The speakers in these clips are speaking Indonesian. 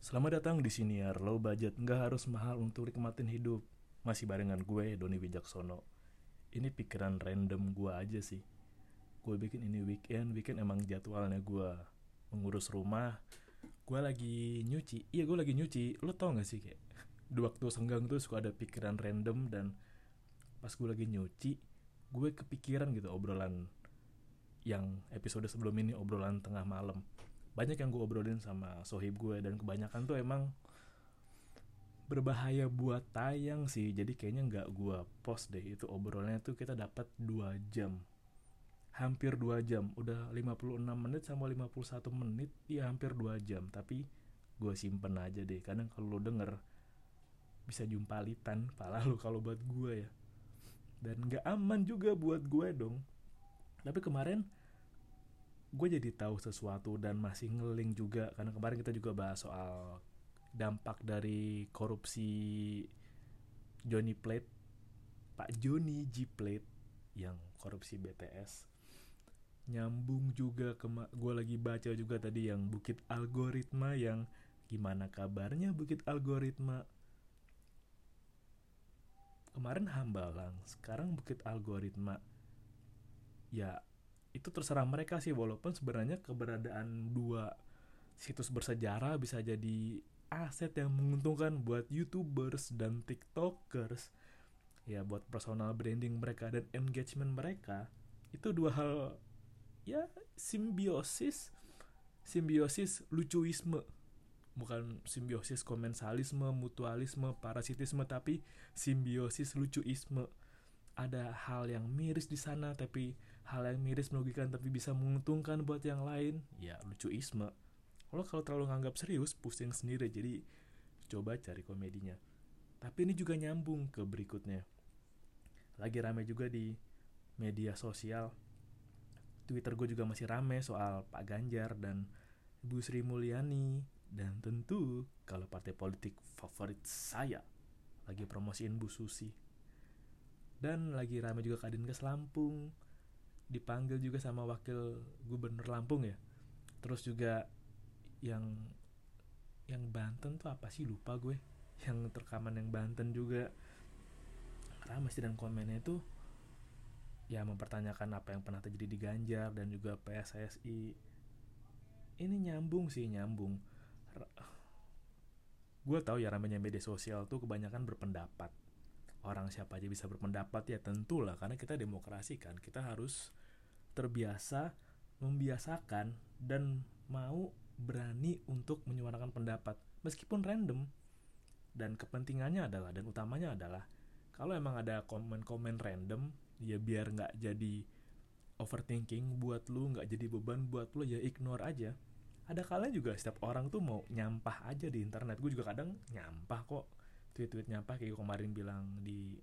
Selamat datang di Siniar Low Budget, nggak harus mahal untuk nikmatin hidup. Masih barengan gue, Doni Wijaksono. Ini pikiran random gue aja sih. Gue bikin ini weekend, weekend emang jadwalnya gue mengurus rumah. Gue lagi nyuci, iya gue lagi nyuci. Lo tau gak sih kayak di waktu senggang tuh suka ada pikiran random dan pas gue lagi nyuci, gue kepikiran gitu obrolan yang episode sebelum ini obrolan tengah malam banyak yang gue obrolin sama sohib gue dan kebanyakan tuh emang berbahaya buat tayang sih. Jadi kayaknya nggak gue post deh itu obrolannya tuh kita dapat 2 jam. Hampir 2 jam. Udah 56 menit sama 51 menit ya hampir 2 jam. Tapi gue simpen aja deh. Kadang kalau lo denger bisa jumpalitan pala lo kalau buat gue ya. Dan nggak aman juga buat gue dong. Tapi kemarin gue jadi tahu sesuatu dan masih ngeling juga karena kemarin kita juga bahas soal dampak dari korupsi Johnny Plate Pak Johnny G Plate yang korupsi BTS nyambung juga ke gue lagi baca juga tadi yang Bukit Algoritma yang gimana kabarnya Bukit Algoritma? Kemarin Hambalang sekarang Bukit Algoritma. Ya itu terserah mereka sih walaupun sebenarnya keberadaan dua situs bersejarah bisa jadi aset yang menguntungkan buat youtubers dan tiktokers. Ya buat personal branding mereka dan engagement mereka itu dua hal ya simbiosis simbiosis lucuisme. Bukan simbiosis komensalisme mutualisme parasitisme tapi simbiosis lucuisme. Ada hal yang miris di sana tapi hal yang miris merugikan tapi bisa menguntungkan buat yang lain. Ya lucuisme kalau kalau terlalu nganggap serius pusing sendiri jadi coba cari komedinya. Tapi ini juga nyambung ke berikutnya. Lagi rame juga di media sosial. Twitter gue juga masih rame soal Pak Ganjar dan Bu Sri Mulyani. Dan tentu kalau partai politik favorit saya lagi promosiin Bu Susi. Dan lagi rame juga Kadinkes Lampung dipanggil juga sama wakil gubernur Lampung ya. Terus juga yang yang Banten tuh apa sih? Lupa gue. Yang terkaman yang Banten juga. Ramai sih dan komennya itu. Ya mempertanyakan apa yang pernah terjadi di Ganjar dan juga PSSI ini nyambung sih nyambung. Gue tahu ya ramenya media sosial tuh kebanyakan berpendapat. Orang siapa aja bisa berpendapat? Ya tentulah karena kita demokrasi kan. Kita harus terbiasa membiasakan dan mau berani untuk menyuarakan pendapat meskipun random. Dan kepentingannya adalah dan utamanya adalah kalau emang ada komen-komen random ya biar nggak jadi overthinking buat lu nggak jadi beban buat lu ya ignore aja. Ada kalanya juga setiap orang tuh mau nyampah aja di internet. Gue juga kadang nyampah kok. Tweet-tweet nyampah kayak kemarin bilang di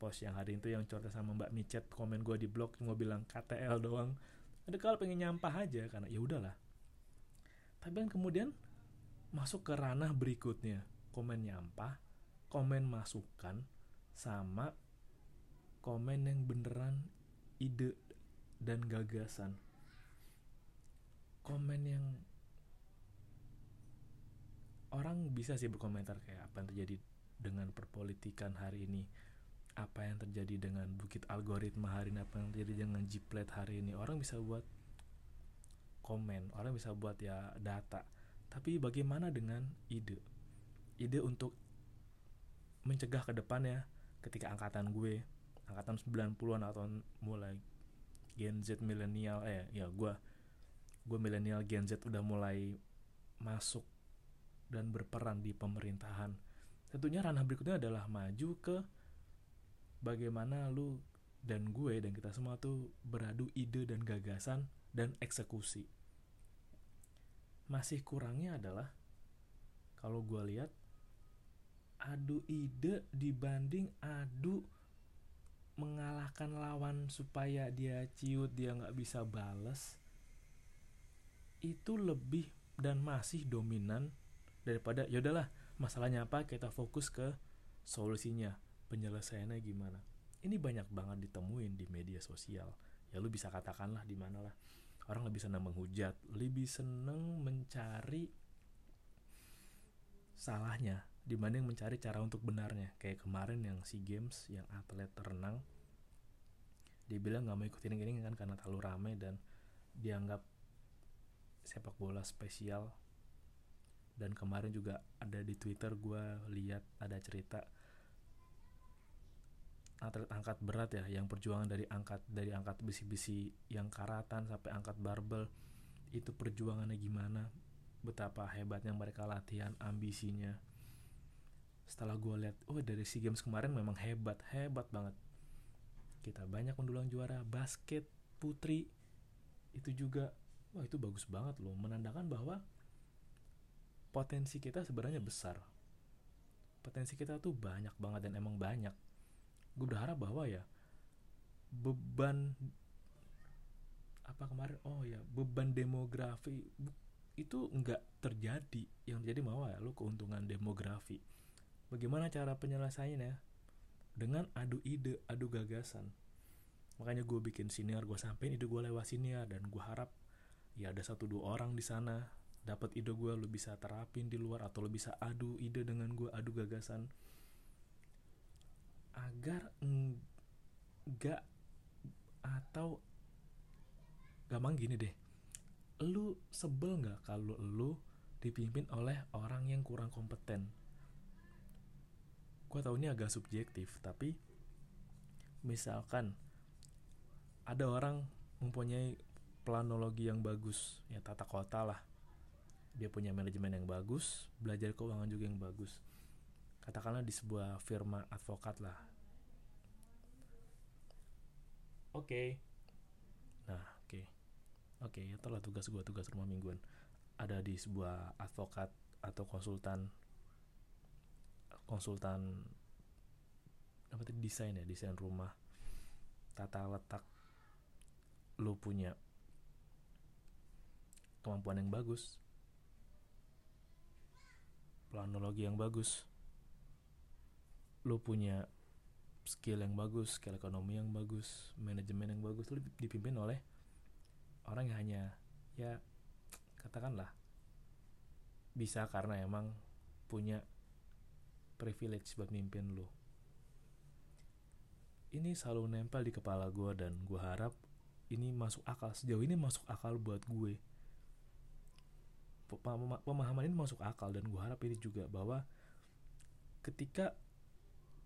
post yang hari itu yang curhat sama Mbak Micet komen gue di blog gue bilang KTL doang. Ada kalau pengen nyampah aja karena ya udahlah. Tapi kan kemudian masuk ke ranah berikutnya. Komen nyampah komen masukan sama komen yang beneran ide dan gagasan. Komen yang orang bisa sih berkomentar kayak apa yang terjadi dengan perpolitikan hari ini apa yang terjadi dengan bukit algoritma hari ini apa yang terjadi dengan jiplet hari ini. Orang bisa buat komen orang bisa buat ya data. Tapi bagaimana dengan ide? Ide untuk mencegah ke depannya ketika angkatan gue angkatan 90-an atau mulai Gen Z milenial eh ya gue gue milenial Gen Z udah mulai masuk dan berperan di pemerintahan. Tentunya ranah berikutnya adalah maju ke bagaimana lu dan gue dan kita semua tuh beradu ide dan gagasan dan eksekusi. Masih kurangnya adalah kalau gue lihat adu ide dibanding adu mengalahkan lawan supaya dia ciut dia nggak bisa bales itu lebih dan masih dominan daripada ya udahlah masalahnya apa kita fokus ke solusinya penyelesaiannya gimana? Ini banyak banget ditemuin di media sosial. Ya lu bisa katakanlah di mana lah. Orang lebih senang menghujat lebih senang mencari salahnya dibanding mencari cara untuk benarnya. Kayak kemarin yang si games yang atlet renang dia bilang nggak mau ikutin ini kan karena terlalu ramai dan dianggap sepak bola spesial. Dan kemarin juga ada di twitter gue lihat ada cerita atlet angkat berat ya yang perjuangan dari angkat dari angkat besi-besi yang karatan sampai angkat barbel itu perjuangannya gimana? Betapa hebatnya mereka latihan ambisinya. Setelah gue lihat oh dari sea games kemarin memang hebat hebat banget. Kita banyak mendulang juara basket putri itu juga wah itu bagus banget loh. Menandakan bahwa potensi kita sebenarnya besar. Potensi kita tuh banyak banget dan emang banyak gue berharap bahwa ya beban apa kemarin oh ya beban demografi itu nggak terjadi. Yang terjadi mau ya lo keuntungan demografi. Bagaimana cara penyelesaiannya? Dengan adu ide adu gagasan. Makanya gue bikin siniar gue sampein ide gue lewat siniar dan gue harap ya ada satu dua orang di sana dapat ide gue lo bisa terapin di luar atau lo bisa adu ide dengan gue adu gagasan agar enggak atau gampang gini deh. Lu sebel nggak kalau lu dipimpin oleh orang yang kurang kompeten? Gue tau ini agak subjektif tapi misalkan ada orang mempunyai planologi yang bagus ya tata kota lah. Dia punya manajemen yang bagus belajar keuangan juga yang bagus katakanlah di sebuah firma advokat lah oke okay. nah oke okay. oke okay, itulah tugas gue tugas rumah mingguan ada di sebuah advokat atau konsultan konsultan apa itu desain ya desain rumah tata letak lu punya kemampuan yang bagus planologi yang bagus lu punya skill yang bagus, skill ekonomi yang bagus, manajemen yang bagus, lu dipimpin oleh orang yang hanya ya katakanlah bisa karena emang punya privilege buat mimpin lu. Ini selalu nempel di kepala gue dan gue harap ini masuk akal sejauh ini masuk akal buat gue pemahaman ini masuk akal dan gue harap ini juga bahwa ketika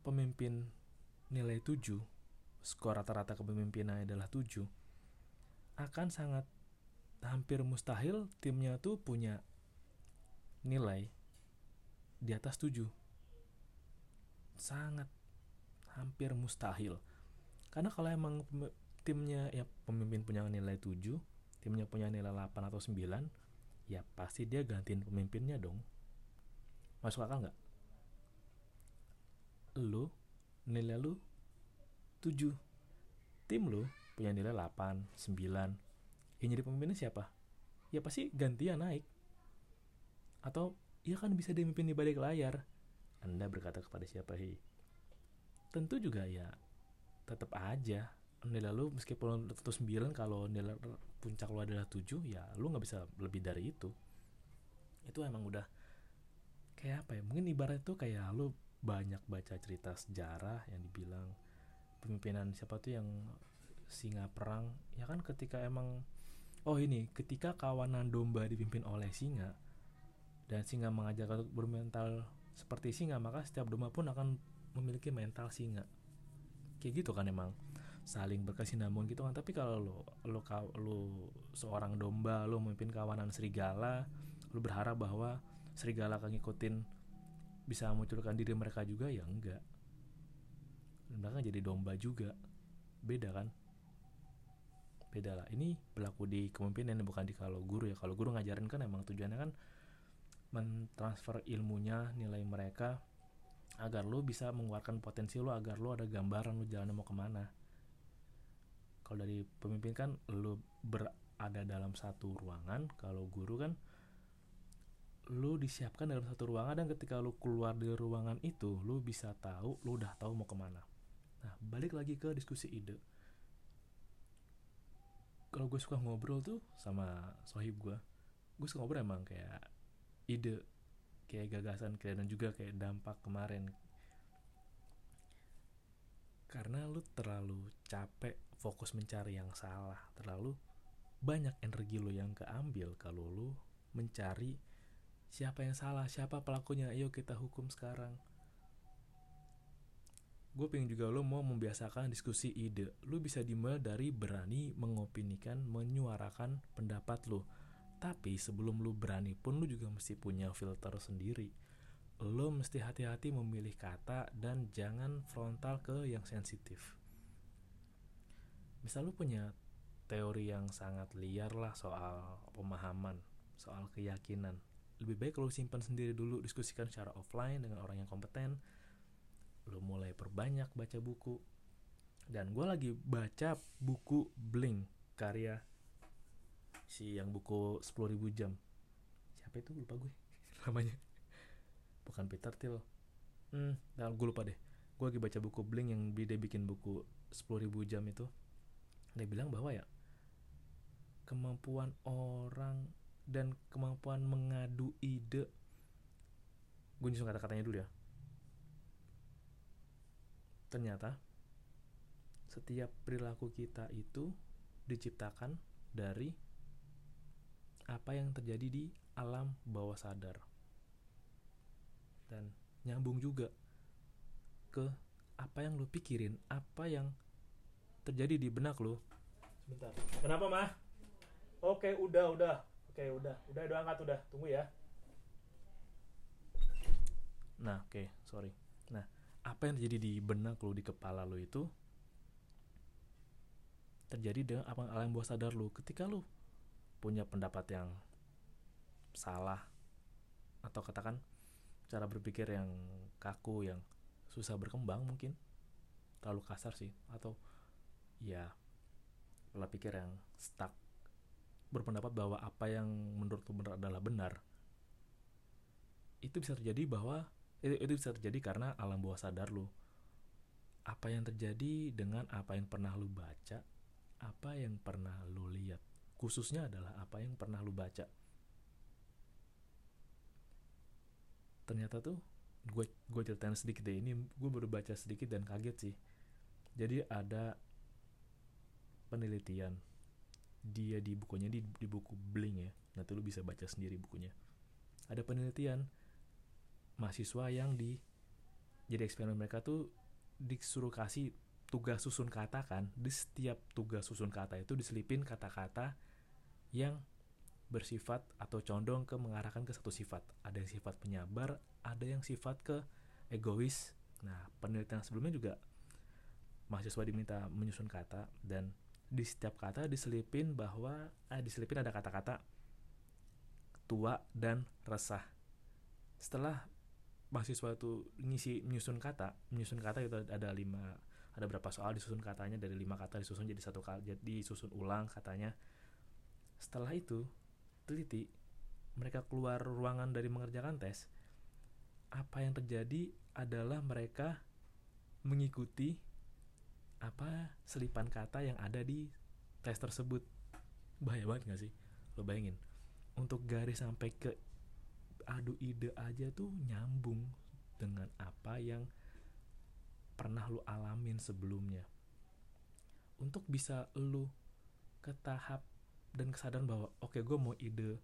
pemimpin nilai 7, skor rata-rata kepemimpinan adalah 7, akan sangat hampir mustahil timnya tuh punya nilai di atas 7. Sangat hampir mustahil. Karena kalau emang timnya ya pemimpin punya nilai 7, timnya punya nilai 8 atau 9, ya pasti dia gantiin pemimpinnya dong. Masuk akal nggak? Lu nilai lu 7 tim lu punya nilai 8, 9 yang jadi pemimpinnya siapa? ya pasti gantian naik. Atau ya kan bisa dimimpin di balik layar. Anda berkata kepada siapa sih tentu juga ya tetap aja. Nilai lu meskipun tentu 9 kalau nilai puncak lu adalah 7 ya lu nggak bisa lebih dari itu. Itu emang udah kayak apa ya? Mungkin ibarat itu kayak lu banyak baca cerita sejarah yang dibilang pemimpinan siapa tuh yang singa perang. Ya kan ketika emang oh ini ketika kawanan domba dipimpin oleh singa dan singa mengajak untuk bermental seperti singa maka setiap domba pun akan memiliki mental singa. Kayak gitu kan emang. Saling berkesinambungan gitu kan. Tapi kalau lo lo lo seorang domba lo memimpin kawanan serigala lo berharap bahwa serigala akan ngikutin bisa munculkan diri mereka juga ya enggak. Mereka jadi domba juga. Beda kan? Beda lah. Ini berlaku di kepemimpinan bukan di kalau guru ya. Kalau guru ngajarin kan emang tujuannya kan mentransfer ilmunya nilai mereka agar lo bisa mengeluarkan potensi lo agar lo ada gambaran lo jalan mau ke mana. Kalau dari pemimpin kan lo berada dalam satu ruangan. Kalau guru kan lu disiapkan dalam satu ruangan dan ketika lu keluar dari ruangan itu lu bisa tahu lu udah tahu mau ke mana. Nah balik lagi ke diskusi ide. Kalau gue suka ngobrol tuh sama sohib gue gue suka ngobrol emang kayak ide kayak gagasan kalian dan juga kayak dampak kemarin. Karena lu terlalu capek fokus mencari yang salah terlalu banyak energi lo yang keambil kalau lu mencari siapa yang salah? Siapa pelakunya? Ayo kita hukum sekarang. Gue pengen juga lo mau membiasakan diskusi ide. Lo bisa dimulai dari berani mengopinikan menyuarakan pendapat lo. Tapi sebelum lo berani pun lo juga mesti punya filter sendiri. Lo mesti hati-hati memilih kata dan jangan frontal ke yang sensitif. Misal lo punya teori yang sangat liar lah soal pemahaman soal keyakinan lebih baik lo simpan sendiri dulu diskusikan secara offline dengan orang yang kompeten. Lo mulai perbanyak baca buku. Dan gue lagi baca buku Bling karya si yang buku 10.000 jam. Siapa itu? Lupa gue namanya. Bukan Peter Thiel. Hmm nah, gue lupa deh. Gue lagi baca buku Bling yang dia bikin buku 10.000 jam itu. Dia bilang bahwa ya kemampuan orang dan kemampuan mengadu ide. Gue nyusun kata-katanya dulu ya. Ternyata setiap perilaku kita itu diciptakan dari apa yang terjadi di alam bawah sadar. Dan nyambung juga ke apa yang lo pikirin apa yang terjadi di benak lo sebentar. Kenapa mah? Oke udah udah oke udah. Udah udah angkat udah. Tunggu ya. Nah oke sorry. Nah apa yang terjadi di benak lo di kepala lo itu terjadi dengan apa alam bawah sadar lo ketika lo punya pendapat yang salah atau katakan cara berpikir yang kaku yang susah berkembang mungkin. Terlalu kasar sih atau ya pola pikir yang stuck berpendapat bahwa apa yang menurut lo benar adalah benar itu bisa terjadi bahwa itu, itu bisa terjadi karena alam bawah sadar lu. Apa yang terjadi dengan apa yang pernah lu baca apa yang pernah lu lihat khususnya adalah apa yang pernah lu baca. Ternyata tuh gue gue ceritain sedikit deh ini gue baru baca sedikit dan kaget sih. Jadi ada penelitian dia di bukunya di, di buku Bling ya. Nanti lu bisa baca sendiri bukunya. Ada penelitian mahasiswa yang di jadi eksperimen mereka tuh disuruh kasih tugas susun kata kan. Di setiap tugas susun kata itu diselipin kata-kata yang bersifat atau condong ke mengarahkan ke satu sifat. Ada yang sifat penyabar ada yang sifat ke egois. Nah penelitian sebelumnya juga mahasiswa diminta menyusun kata dan di setiap kata diselipin bahwa eh diselipin ada kata-kata tua dan resah. Setelah mahasiswa itu ngisi menyusun kata menyusun kata itu ada lima ada berapa soal disusun katanya dari lima kata disusun jadi satu kali jadi disusun ulang katanya. Setelah itu teliti mereka keluar ruangan dari mengerjakan tes apa yang terjadi adalah mereka mengikuti apa selipan kata yang ada di tes tersebut. Bahaya banget gak sih? Lo bayangin. Untuk garis sampai ke adu ide aja tuh nyambung dengan apa yang pernah lu alamin sebelumnya. Untuk bisa lu ke tahap dan kesadaran bahwa oke okay, gue mau ide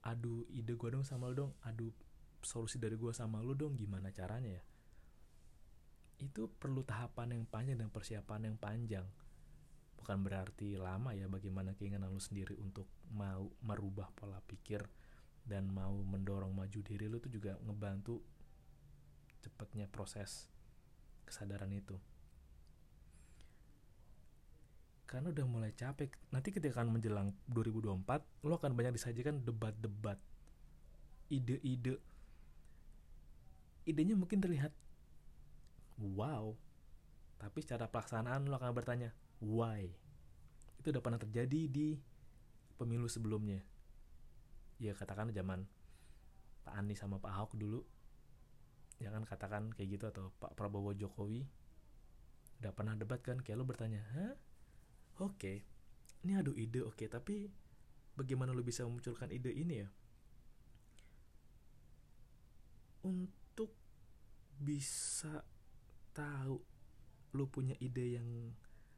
adu ide gue dong sama lu dong adu solusi dari gue sama lu dong gimana caranya ya itu perlu tahapan yang panjang dan persiapan yang panjang. Bukan berarti lama ya bagaimana keinginan lu sendiri untuk mau merubah pola pikir dan mau mendorong maju diri lu tuh juga ngebantu cepatnya proses kesadaran itu. Karena udah mulai capek nanti ketika akan menjelang 2024 lo akan banyak disajikan debat-debat ide-ide. Idenya mungkin terlihat wow. Tapi secara pelaksanaan lo akan bertanya why? Itu udah pernah terjadi di pemilu sebelumnya. Ya katakan zaman Pak Anies sama Pak Ahok dulu. Jangan katakan kayak gitu atau Pak Prabowo Jokowi. Udah pernah debat kan kayak lo bertanya hah? Oke okay. ini adu ide oke okay. tapi bagaimana lo bisa memunculkan ide ini ya? Untuk bisa tahu lu punya ide yang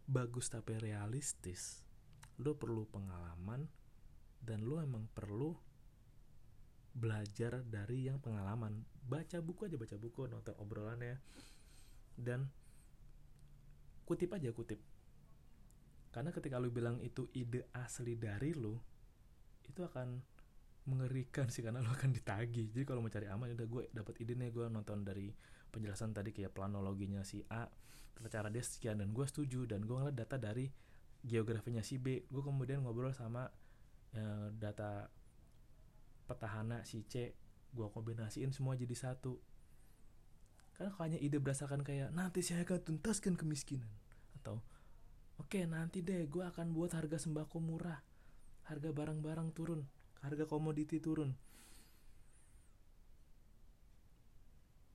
bagus tapi realistis lu perlu pengalaman dan lu emang perlu belajar dari yang pengalaman. Baca buku aja baca buku nonton obrolannya dan kutip aja kutip. Karena ketika lu bilang itu ide asli dari lu itu akan mengerikan sih karena lo akan ditagi jadi kalau mau cari aman udah gue dapat ide nih gue nonton dari penjelasan tadi kayak planologinya si A tata cara dia sekian dan gue setuju dan gue ngeliat data dari geografinya si B. Gue kemudian ngobrol sama ya, data petahana si C. Gue kombinasiin semua jadi satu. Karena hanya ide berdasarkan kayak nanti saya akan tuntaskan kemiskinan. Atau oke okay, nanti deh gue akan buat harga sembako murah. Harga barang-barang turun. Harga komoditi turun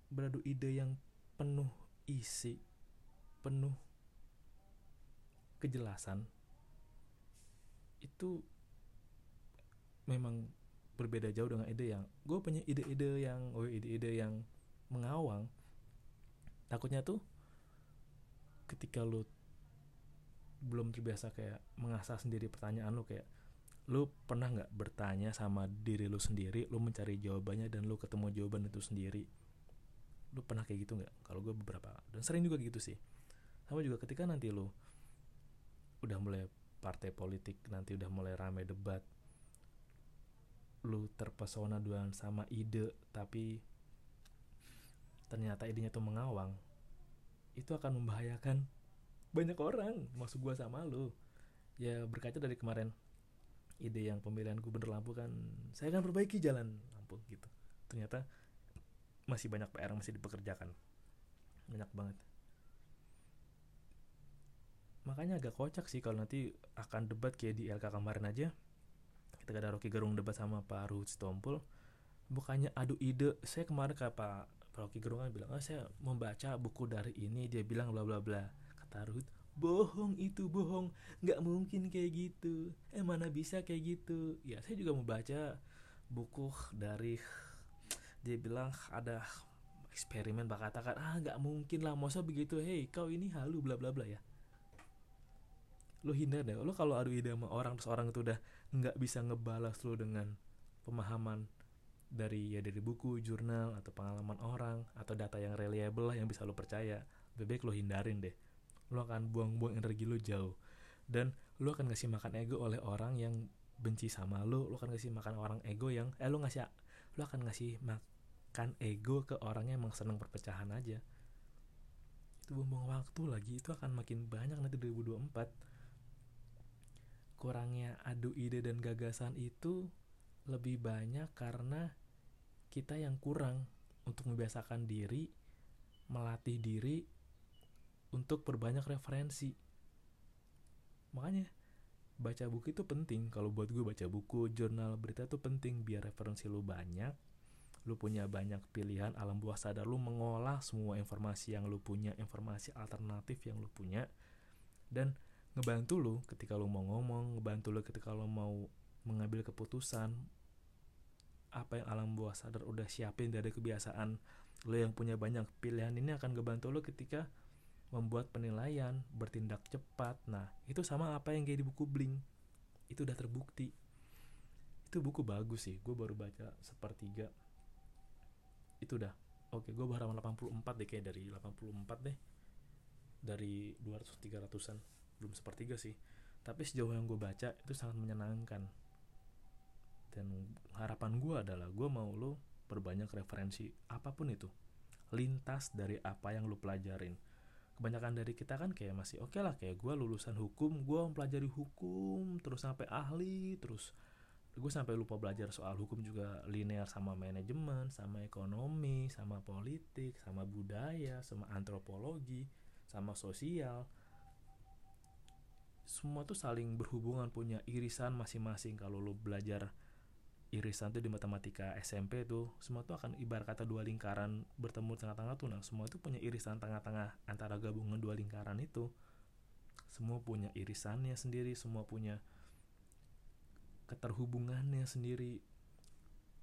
beradu ide yang penuh isi penuh kejelasan itu memang berbeda jauh dengan ide yang gue punya ide-ide yang oh ide-ide yang mengawang. Takutnya tuh ketika lu belum terbiasa kayak mengasah sendiri pertanyaan lu kayak lu pernah nggak bertanya sama diri lu sendiri lu mencari jawabannya dan lu ketemu jawaban itu sendiri lu pernah kayak gitu nggak? Kalau gue beberapa. Dan sering juga gitu sih. Sama juga ketika nanti lu udah mulai partai politik nanti udah mulai rame debat lu terpesona dengan sama ide tapi ternyata idenya tuh mengawang itu akan membahayakan banyak orang. Maksud gue sama lu. Ya berkaca dari kemarin ide yang pemilihan gubernur Lampung kan saya akan perbaiki jalan Lampung gitu. Ternyata masih banyak PR yang masih dipekerjakan. Banyak banget. Makanya agak kocak sih kalau nanti akan debat kayak di LK kemarin aja. Kita ada Rocky Gerung debat sama Pak Ruhut Stompul bukannya adu ide saya kemarin ke Pak Rocky Gerung kan bilang oh saya membaca buku dari ini dia bilang bla bla bla. Kata Ruhut bohong itu bohong. Nggak mungkin kayak gitu. Eh mana bisa kayak gitu? Ya saya juga mau baca buku dari dia bilang ada eksperimen bak katakan ah nggak mungkin lah masa begitu? Hei kau ini halu bla bla bla ya. Lo hindar deh. Lo kalau adu ide sama orang terus orang itu udah nggak bisa ngebalas lo dengan pemahaman dari ya dari buku jurnal atau pengalaman orang atau data yang reliable lah yang bisa lo percaya bebek lo hindarin deh. Lo akan buang-buang energi lo jauh. Dan lo akan ngasih makan ego oleh orang yang benci sama lo lo akan ngasih makan orang ego yang eh lo ngasih lo akan ngasih makan ego ke orang yang emang seneng perpecahan aja. Itu buang-buang waktu lagi itu akan makin banyak nanti 2024 kurangnya adu ide dan gagasan itu lebih banyak karena kita yang kurang untuk membiasakan diri melatih diri untuk perbanyak referensi. Makanya baca buku itu penting. Kalau buat gue baca buku jurnal berita itu penting. Biar referensi lu banyak lu punya banyak pilihan alam bawah sadar lu mengolah semua informasi yang lu punya informasi alternatif yang lu punya dan ngebantu lu ketika lu mau ngomong ngebantu lu ketika lu mau mengambil keputusan apa yang alam bawah sadar udah siapin dari kebiasaan lu yang punya banyak pilihan ini akan ngebantu lu ketika membuat penilaian, bertindak cepat. Nah, itu sama apa yang kayak di buku Bling. Itu udah terbukti. Itu buku bagus sih. Gue baru baca sepertiga. Itu udah. Oke, gue baru 84 deh kayak dari 84 deh. Dari 200 300-an. Belum sepertiga sih. Tapi sejauh yang gue baca itu sangat menyenangkan. Dan harapan gue adalah gue mau lo berbanyak referensi apa pun itu. Lintas dari apa yang lo pelajarin kebanyakan dari kita kan kayak masih oke okay lah kayak gue lulusan hukum gue mempelajari hukum terus sampai ahli terus gue sampai lupa belajar soal hukum juga linear sama manajemen sama ekonomi sama politik sama budaya sama antropologi sama sosial. Semua tuh saling berhubungan punya irisan masing-masing. Kalau lo belajar irisan tuh di matematika SMP tuh semua tuh akan ibarat kata dua lingkaran bertemu tengah-tengah tuh. Nah semua itu punya irisan tengah-tengah antara gabungan dua lingkaran itu. Semua punya irisannya sendiri semua punya keterhubungannya sendiri.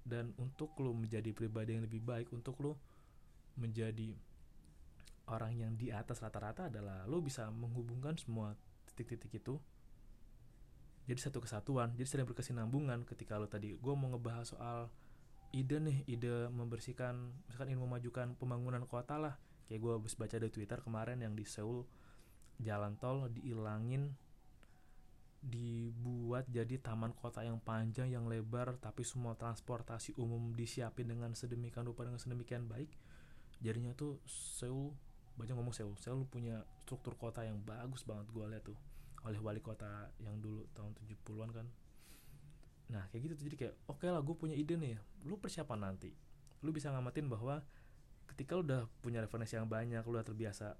Dan untuk lo menjadi pribadi yang lebih baik untuk lo menjadi orang yang di atas rata-rata adalah lo bisa menghubungkan semua titik-titik itu jadi satu kesatuan. Jadi sering berkesinambungan ketika lo tadi gue mau ngebahas soal ide nih ide membersihkan misalkan ingin memajukan pembangunan kota lah. Kayak gue habis baca di twitter kemarin yang di Seoul jalan tol diilangin dibuat jadi taman kota yang panjang yang lebar tapi semua transportasi umum disiapin dengan sedemikian rupa dengan sedemikian baik. Jadinya tuh Seoul banyak ngomong Seoul. Seoul punya struktur kota yang bagus banget gue lihat tuh oleh wali kota yang dulu tahun 70-an kan. Nah kayak gitu tuh. Jadi kayak oke okay lah gue punya ide nih lu persiapan nanti. Lu bisa ngamatin bahwa ketika lu udah punya referensi yang banyak lu udah terbiasa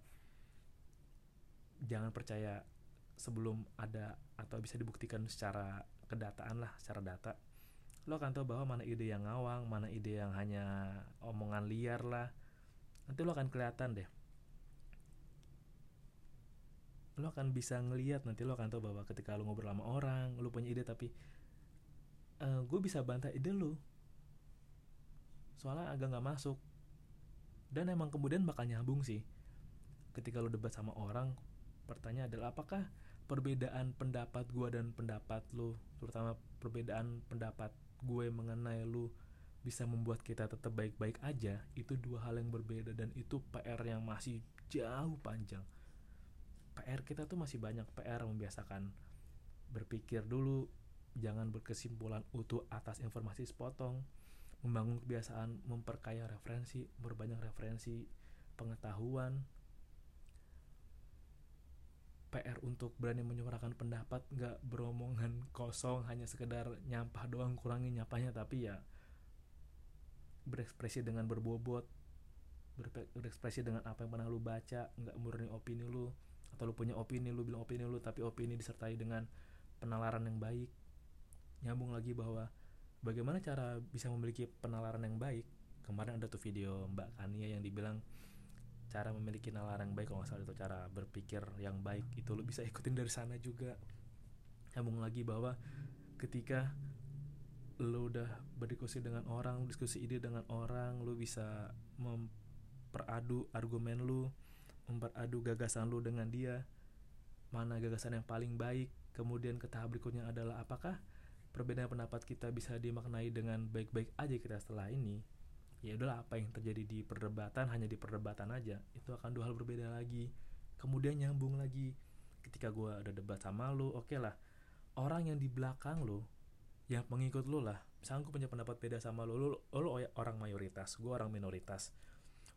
jangan percaya sebelum ada atau bisa dibuktikan secara kedataan lah secara data lo akan tahu bahwa mana ide yang ngawang mana ide yang hanya omongan liar lah nanti lo akan kelihatan deh. Lo akan bisa ngeliat nanti lo akan tahu bahwa ketika lo ngobrol sama orang lo punya ide tapi eh, gue bisa bantah ide lo. Soalnya agak nggak masuk. Dan emang kemudian bakal nyambung sih. Ketika lo debat sama orang pertanyaan adalah apakah perbedaan pendapat gue dan pendapat lo terutama perbedaan pendapat gue mengenai lo bisa membuat kita tetap baik-baik aja itu dua hal yang berbeda dan itu PR yang masih jauh panjang. PR kita tuh masih banyak PR membiasakan berpikir dulu jangan berkesimpulan utuh atas informasi sepotong membangun kebiasaan memperkaya referensi berbanyak referensi pengetahuan PR untuk berani menyuarakan pendapat nggak beromongan kosong hanya sekedar nyampah doang kurangi nyampahnya tapi ya berekspresi dengan berbobot berekspresi dengan apa yang pernah lu baca nggak murni opini lu atau lu punya opini lu bilang opini lu tapi opini disertai dengan penalaran yang baik. Nyambung lagi bahwa bagaimana cara bisa memiliki penalaran yang baik? Kemarin ada tuh video Mbak Kania yang dibilang cara memiliki nalar yang baik kalau nggak salah itu cara berpikir yang baik itu lu bisa ikutin dari sana juga. Nyambung lagi bahwa ketika lu udah berdiskusi dengan orang diskusi ide dengan orang lu bisa memperadu argumen lu memperadu gagasan lu dengan dia mana gagasan yang paling baik kemudian ke tahap berikutnya adalah apakah perbedaan pendapat kita bisa dimaknai dengan baik-baik aja kita setelah ini ya udahlah apa yang terjadi di perdebatan hanya di perdebatan aja. Itu akan dua hal berbeda lagi. Kemudian nyambung lagi. Ketika gue ada debat sama lu oke okay lah. Orang yang di belakang lu yang pengikut lu lah. Misalnya gue punya pendapat beda sama lu lu, lu orang mayoritas gue orang minoritas.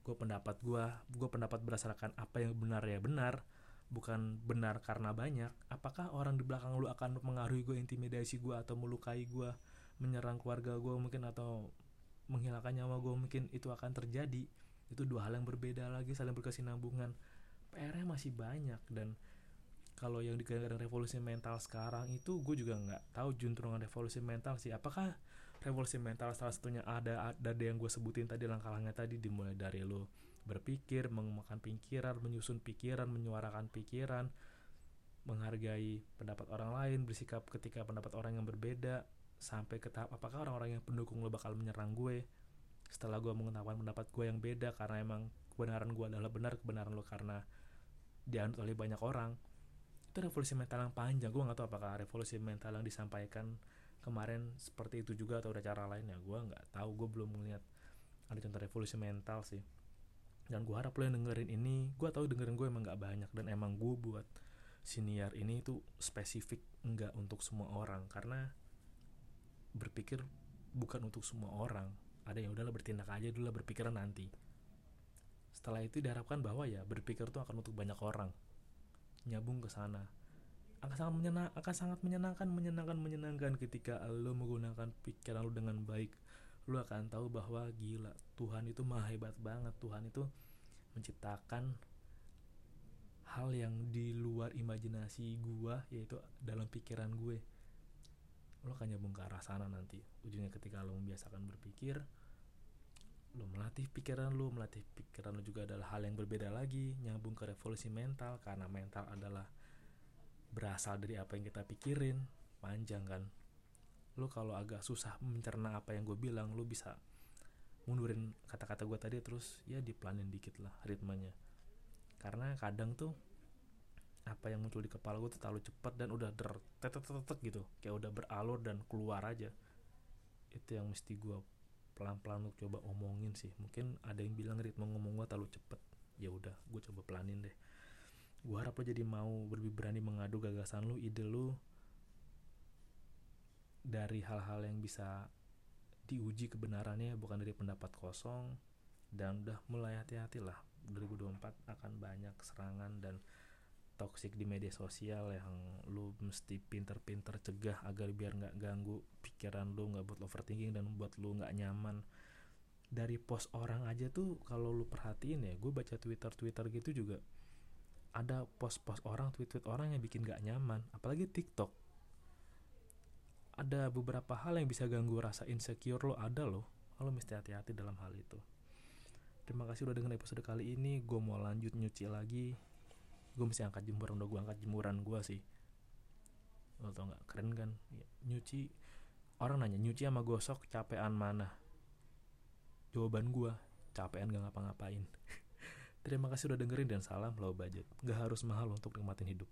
Gue pendapat gue gue pendapat berdasarkan apa yang benar ya benar bukan benar karena banyak. Apakah orang di belakang lu akan mengaruhi gue intimidasi gue atau melukai gue menyerang keluarga gue mungkin atau menghilangkan nyawa gue mungkin itu akan terjadi. Itu dua hal yang berbeda lagi saling berkesinambungan. PR-nya masih banyak dan kalau yang dikatakan revolusi mental sekarang itu gue juga nggak tahu juntrungan revolusi mental sih. Apakah revolusi mental salah satunya ada ada yang gue sebutin tadi langkah-langkah tadi dimulai dari lo berpikir mengembangkan pikiran menyusun pikiran menyuarakan pikiran menghargai pendapat orang lain bersikap ketika pendapat orang yang berbeda sampai ke tahap apakah orang-orang yang pendukung lo bakal menyerang gue setelah gue mengetahui pendapat gue yang beda karena emang kebenaran gue adalah benar kebenaran lo karena dianut oleh banyak orang. Itu revolusi mental yang panjang. Gue nggak tahu apakah revolusi mental yang disampaikan kemarin seperti itu juga atau ada cara lain ya. Gue nggak tahu. Gue belum melihat ada contoh revolusi mental sih. Dan gue harap lo yang dengerin ini gue tahu dengerin gue emang nggak banyak dan emang gue buat siniar ini itu spesifik enggak untuk semua orang. Karena berpikir bukan untuk semua orang. Ada yang udahlah bertindak aja dulu lah berpikiran nanti. Setelah itu diharapkan bahwa ya berpikir itu akan untuk banyak orang. Nyambung ke sana. Akan sangat menyenang akan sangat menyenangkan menyenangkan menyenangkan ketika lo menggunakan pikiran lo dengan baik. Lo akan tahu bahwa gila Tuhan itu maha hebat banget. Tuhan itu menciptakan hal yang di luar imajinasi gua yaitu dalam pikiran gue lo akan nyambung ke arah sana nanti. Ujungnya ketika lo membiasakan berpikir lo melatih pikiran lo melatih pikiran lo juga adalah hal yang berbeda lagi. Nyambung ke revolusi mental karena mental adalah berasal dari apa yang kita pikirin panjang kan. Lu kalau agak susah mencerna apa yang gue bilang lu bisa mundurin kata-kata gue tadi terus ya dipelanin dikit lah ritmenya. Karena kadang tuh apa yang muncul di kepala gue tuh terlalu cepat dan udah der tetet gitu. Kayak udah beralur dan keluar aja. Itu yang mesti gue pelan-pelan untuk coba omongin sih. Mungkin ada yang bilang ritme ngomong gue terlalu cepet ya udah gue coba pelanin deh. Gue harap lo jadi mau lebih berani mengadu gagasan lu ide lu dari hal-hal yang bisa diuji kebenarannya bukan dari pendapat kosong. Dan udah mulai hati-hati lah. 2024 akan banyak serangan dan toxic di media sosial yang lu mesti pinter-pinter cegah agar biar nggak ganggu pikiran lu nggak buat overthinking dan buat lu nggak nyaman. Dari post orang aja tuh kalau lu perhatiin ya gue baca twitter twitter gitu juga ada post-post orang tweet-tweet orang yang bikin gak nyaman apalagi tiktok. Ada beberapa hal yang bisa ganggu rasa insecure lo ada lo lo mesti hati-hati dalam hal itu. Terima kasih udah dengerin episode kali ini gue mau lanjut nyuci lagi gue mesti angkat jemuran udah gue angkat jemuran gue sih. Lo tau nggak? Keren kan? Ya, nyuci orang nanya nyuci sama gosok capean mana? Jawaban gue capean gak ngapa-ngapain. Terima kasih udah dengerin dan salam low budget. Gak harus mahal untuk nikmatin hidup